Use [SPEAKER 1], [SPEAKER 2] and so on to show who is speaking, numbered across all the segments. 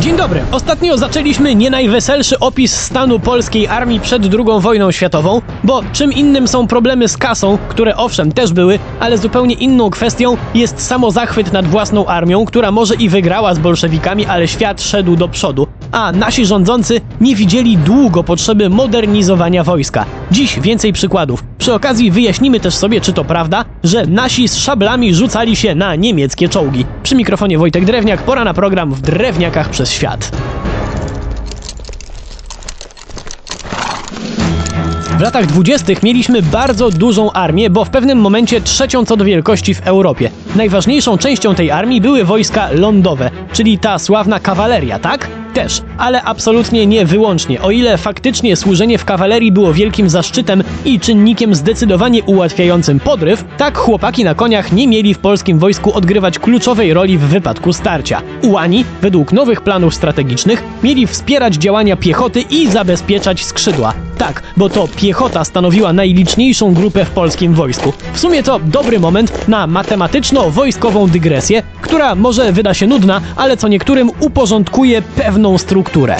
[SPEAKER 1] Dzień dobry. Ostatnio zaczęliśmy nie najweselszy opis stanu polskiej armii przed II wojną światową, bo czym innym są problemy z kasą, które owszem też były, ale zupełnie inną kwestią jest samozachwyt nad własną armią, która może i wygrała z bolszewikami, ale świat szedł do przodu. A nasi rządzący nie widzieli długo potrzeby modernizowania wojska. Dziś więcej przykładów. Przy okazji wyjaśnimy też sobie, czy to prawda, że nasi z szablami rzucali się na niemieckie czołgi. Przy mikrofonie Wojtek Drewniak, pora na program w Drewniakach przez świat. W latach dwudziestych mieliśmy bardzo dużą armię, bo w pewnym momencie trzecią co do wielkości w Europie. Najważniejszą częścią tej armii były wojska lądowe, czyli ta sławna kawaleria, tak? Też, ale absolutnie nie wyłącznie. O ile faktycznie służenie w kawalerii było wielkim zaszczytem i czynnikiem zdecydowanie ułatwiającym podryw, tak chłopaki na koniach nie mieli w polskim wojsku odgrywać kluczowej roli w wypadku starcia. Ułani, według nowych planów strategicznych, mieli wspierać działania piechoty i zabezpieczać skrzydła. Tak, bo to piechota stanowiła najliczniejszą grupę w polskim wojsku. W sumie to dobry moment na matematyczno-wojskową dygresję, która może wyda się nudna, ale co niektórym uporządkuje pewną strukturę.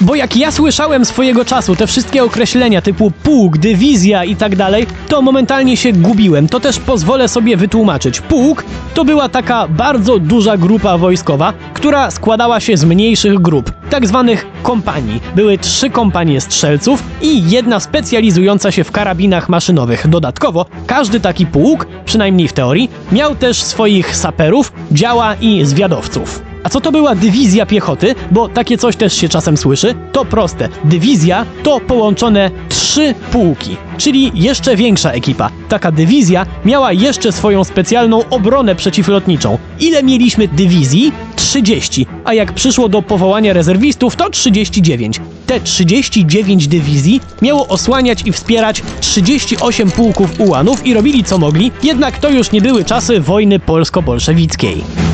[SPEAKER 1] Bo jak ja słyszałem swojego czasu te wszystkie określenia typu pułk, dywizja i tak dalej, to momentalnie się gubiłem. To też pozwolę sobie wytłumaczyć. Pułk to była taka bardzo duża grupa wojskowa, która składała się z mniejszych grup, tak zwanych kompanii. Były trzy kompanie strzelców i jedna specjalizująca się w karabinach maszynowych. Dodatkowo każdy taki pułk, przynajmniej w teorii, miał też swoich saperów, działa i zwiadowców. A co to była dywizja piechoty? Bo takie coś też się czasem słyszy. To proste. Dywizja to połączone trzy pułki, czyli jeszcze większa ekipa. Taka dywizja miała jeszcze swoją specjalną obronę przeciwlotniczą. Ile mieliśmy dywizji? 30. A jak przyszło do powołania rezerwistów, to 39. Te 39 dywizji miało osłaniać i wspierać 38 pułków ułanów i robili co mogli, jednak to już nie były czasy wojny polsko-bolszewickiej.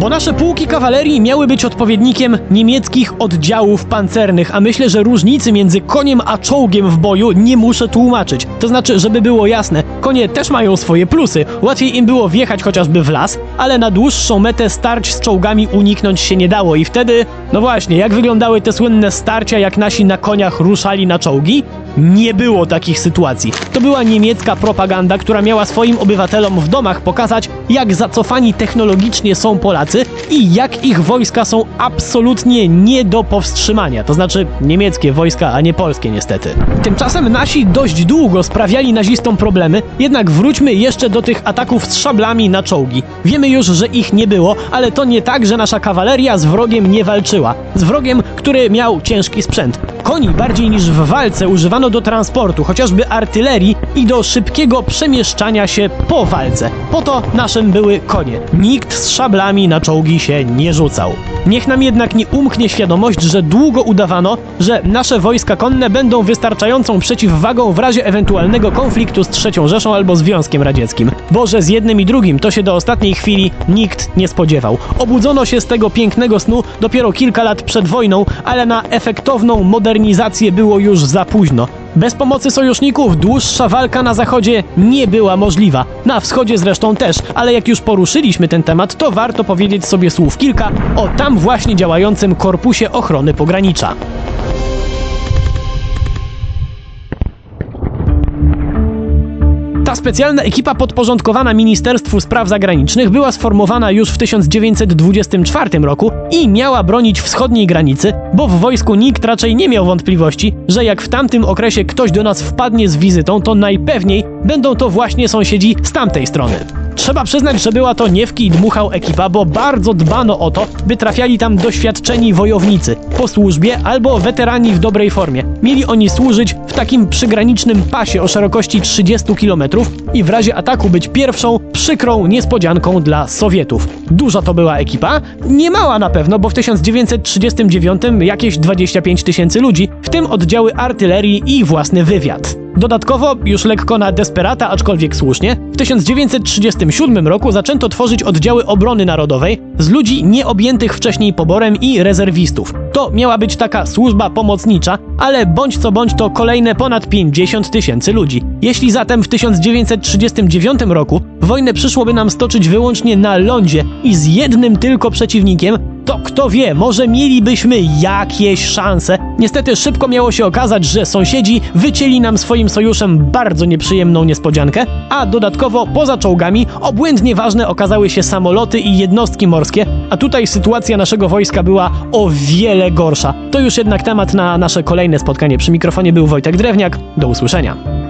[SPEAKER 1] Bo nasze pułki kawalerii miały być odpowiednikiem niemieckich oddziałów pancernych, a myślę, że różnicy między koniem a czołgiem w boju nie muszę tłumaczyć. To znaczy, żeby było jasne, konie też mają swoje plusy. Łatwiej im było wjechać chociażby w las, ale na dłuższą metę starć z czołgami uniknąć się nie dało i wtedy, no właśnie, jak wyglądały te słynne starcia, jak nasi na koniach ruszali na czołgi? Nie było takich sytuacji. To była niemiecka propaganda, która miała swoim obywatelom w domach pokazać, jak zacofani technologicznie są Polacy i jak ich wojska są absolutnie nie do powstrzymania. To znaczy niemieckie wojska, a nie polskie niestety. Tymczasem nasi dość długo sprawiali nazistom problemy, jednak wróćmy jeszcze do tych ataków z szablami na czołgi. Wiemy już, że ich nie było, ale to nie tak, że nasza kawaleria z wrogiem nie walczyła. Z wrogiem, który miał ciężki sprzęt. Koni bardziej niż w walce używano do transportu, chociażby artylerii i do szybkiego przemieszczania się po walce. Po to naszym były konie. Nikt z szablami na czołgi się nie rzucał. Niech nam jednak nie umknie świadomość, że długo udawano, że nasze wojska konne będą wystarczającą przeciwwagą w razie ewentualnego konfliktu z III Rzeszą albo Związkiem Radzieckim. Bo że z jednym i drugim to się do ostatniej chwili nikt nie spodziewał. Obudzono się z tego pięknego snu dopiero kilka lat przed wojną, ale na efektowną modernizację było już za późno. Bez pomocy sojuszników dłuższa walka na zachodzie nie była możliwa. Na wschodzie zresztą też, ale jak już poruszyliśmy ten temat, to warto powiedzieć sobie słów kilka o tam właśnie działającym Korpusie Ochrony Pogranicza. Ta specjalna ekipa podporządkowana Ministerstwu Spraw Zagranicznych była sformowana już w 1924 roku i miała bronić wschodniej granicy, bo w wojsku nikt raczej nie miał wątpliwości, że jak w tamtym okresie ktoś do nas wpadnie z wizytą, to najpewniej będą to właśnie sąsiedzi z tamtej strony. Trzeba przyznać, że była to niewki i dmuchał ekipa, bo bardzo dbano o to, by trafiali tam doświadczeni wojownicy po służbie albo weterani w dobrej formie. Mieli oni służyć w takim przygranicznym pasie o szerokości 30 km i w razie ataku być pierwszą, przykrą niespodzianką dla Sowietów. Duża to była ekipa? Nie mała na pewno, bo w 1939 jakieś 25 tysięcy ludzi, w tym oddziały artylerii i własny wywiad. Dodatkowo, już lekko na desperata, aczkolwiek słusznie, w 1937 roku zaczęto tworzyć oddziały obrony narodowej z ludzi nieobjętych wcześniej poborem i rezerwistów. To miała być taka służba pomocnicza, ale bądź co bądź to kolejne ponad 50 tysięcy ludzi. Jeśli zatem w 1939 roku wojnę przyszłoby nam stoczyć wyłącznie na lądzie i z jednym tylko przeciwnikiem, to kto wie, może mielibyśmy jakieś szanse. Niestety szybko miało się okazać, że sąsiedzi wycięli nam swoim sojuszem bardzo nieprzyjemną niespodziankę, a dodatkowo poza czołgami obłędnie ważne okazały się samoloty i jednostki morskie, a tutaj sytuacja naszego wojska była o wiele gorsza. To już jednak temat na nasze kolejne spotkanie. Przy mikrofonie był Wojtek Drewniak. Do usłyszenia.